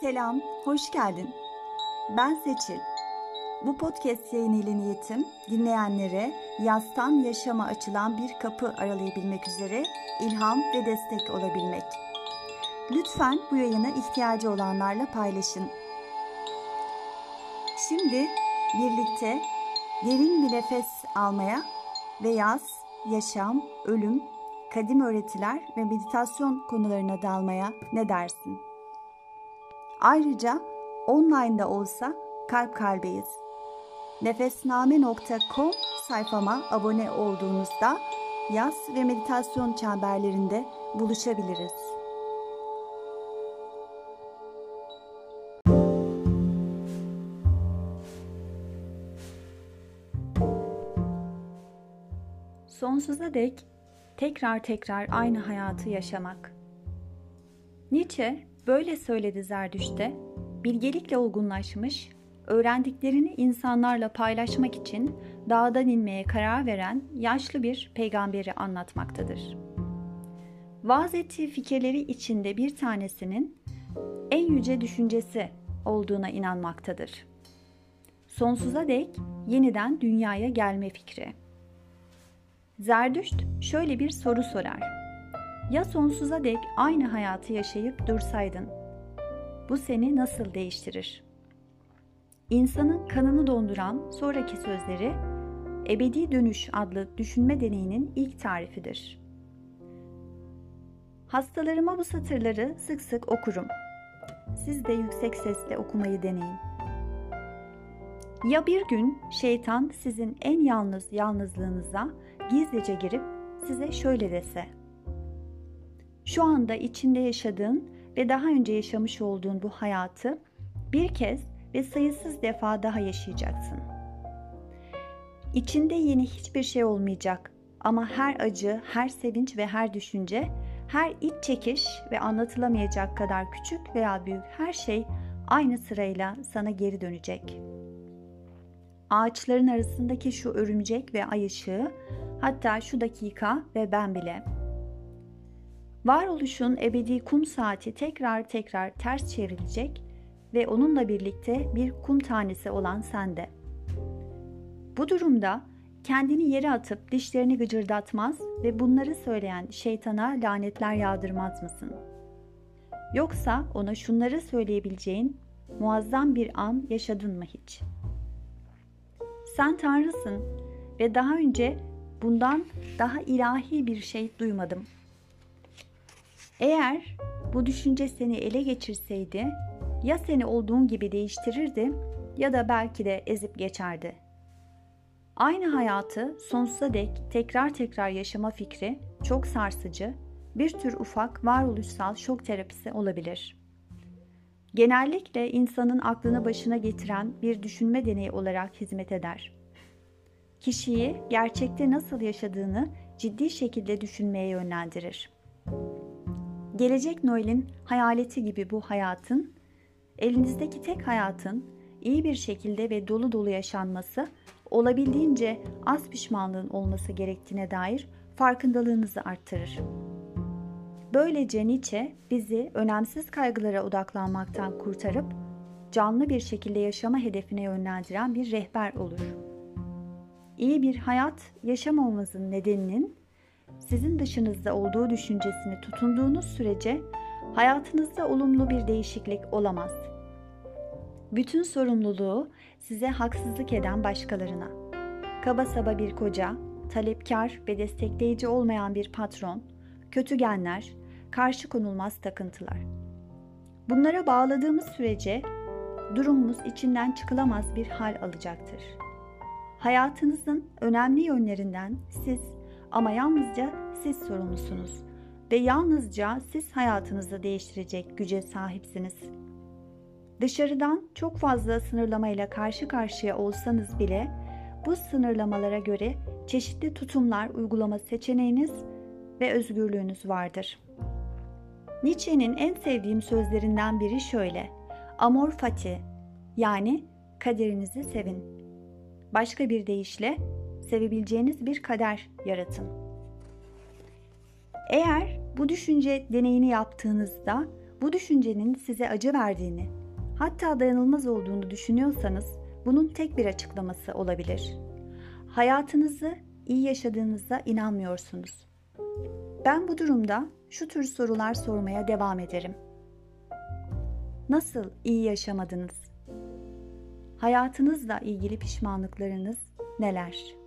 Selam, hoş geldin. Ben Seçil. Bu podcast yayını ile niyetim dinleyenlere yastan yaşama açılan bir kapı aralayabilmek üzere ilham ve destek olabilmek. Lütfen bu yayını ihtiyacı olanlarla paylaşın. Şimdi birlikte derin bir nefes almaya ve yaz, yaşam, ölüm, kadim öğretiler ve meditasyon konularına dalmaya ne dersin? Ayrıca online'da olsa kalp kalbeyiz. Nefesname.com sayfama abone olduğunuzda yaz ve meditasyon çemberlerinde buluşabiliriz. Sonsuza dek tekrar tekrar aynı hayatı yaşamak. Nietzsche böyle söyledi Zerdüşt'te, bilgelikle olgunlaşmış, öğrendiklerini insanlarla paylaşmak için dağdan inmeye karar veren yaşlı bir peygamberi anlatmaktadır. Vaaz fikirleri içinde bir tanesinin en yüce düşüncesi olduğuna inanmaktadır. Sonsuza dek yeniden dünyaya gelme fikri. Zerdüşt şöyle bir soru sorar. Ya sonsuza dek aynı hayatı yaşayıp dursaydın? Bu seni nasıl değiştirir? İnsanın kanını donduran sonraki sözleri Ebedi Dönüş adlı düşünme deneyinin ilk tarifidir. Hastalarıma bu satırları sık sık okurum. Siz de yüksek sesle okumayı deneyin. Ya bir gün şeytan sizin en yalnız yalnızlığınıza gizlice girip size şöyle dese. Şu anda içinde yaşadığın ve daha önce yaşamış olduğun bu hayatı bir kez ve sayısız defa daha yaşayacaksın. İçinde yeni hiçbir şey olmayacak ama her acı, her sevinç ve her düşünce, her iç çekiş ve anlatılamayacak kadar küçük veya büyük her şey aynı sırayla sana geri dönecek. Ağaçların arasındaki şu örümcek ve ay ışığı hatta şu dakika ve ben bile. Varoluşun ebedi kum saati tekrar tekrar ters çevrilecek ve onunla birlikte bir kum tanesi olan sende. Bu durumda kendini yere atıp dişlerini gıcırdatmaz ve bunları söyleyen şeytana lanetler yağdırmaz mısın? Yoksa ona şunları söyleyebileceğin muazzam bir an yaşadın mı hiç? Sen Tanrısın ve daha önce bundan daha ilahi bir şey duymadım. Eğer bu düşünce seni ele geçirseydi ya seni olduğun gibi değiştirirdi ya da belki de ezip geçerdi. Aynı hayatı sonsuza dek tekrar tekrar yaşama fikri çok sarsıcı, bir tür ufak varoluşsal şok terapisi olabilir. Genellikle insanın aklını başına getiren bir düşünme deneyi olarak hizmet eder kişiyi gerçekte nasıl yaşadığını ciddi şekilde düşünmeye yönlendirir. Gelecek Noel'in hayaleti gibi bu hayatın, elinizdeki tek hayatın iyi bir şekilde ve dolu dolu yaşanması, olabildiğince az pişmanlığın olması gerektiğine dair farkındalığınızı arttırır. Böylece Nietzsche bizi önemsiz kaygılara odaklanmaktan kurtarıp canlı bir şekilde yaşama hedefine yönlendiren bir rehber olur.'' iyi bir hayat yaşamamamızın nedeninin sizin dışınızda olduğu düşüncesini tutunduğunuz sürece hayatınızda olumlu bir değişiklik olamaz. Bütün sorumluluğu size haksızlık eden başkalarına. Kaba saba bir koca, talepkar ve destekleyici olmayan bir patron, kötü genler, karşı konulmaz takıntılar. Bunlara bağladığımız sürece durumumuz içinden çıkılamaz bir hal alacaktır.'' Hayatınızın önemli yönlerinden siz ama yalnızca siz sorumlusunuz ve yalnızca siz hayatınızı değiştirecek güce sahipsiniz. Dışarıdan çok fazla sınırlamayla karşı karşıya olsanız bile bu sınırlamalara göre çeşitli tutumlar uygulama seçeneğiniz ve özgürlüğünüz vardır. Nietzsche'nin en sevdiğim sözlerinden biri şöyle. Amor fati yani kaderinizi sevin. Başka bir deyişle sevebileceğiniz bir kader yaratın. Eğer bu düşünce deneyini yaptığınızda Bu düşüncenin size acı verdiğini, hatta dayanılmaz olduğunu düşünüyorsanız bunun tek bir açıklaması olabilir. Hayatınızı iyi yaşadığınıza inanmıyorsunuz. Ben bu durumda şu tür sorular sormaya devam ederim. Nasıl iyi yaşamadınız? Hayatınızla ilgili pişmanlıklarınız neler?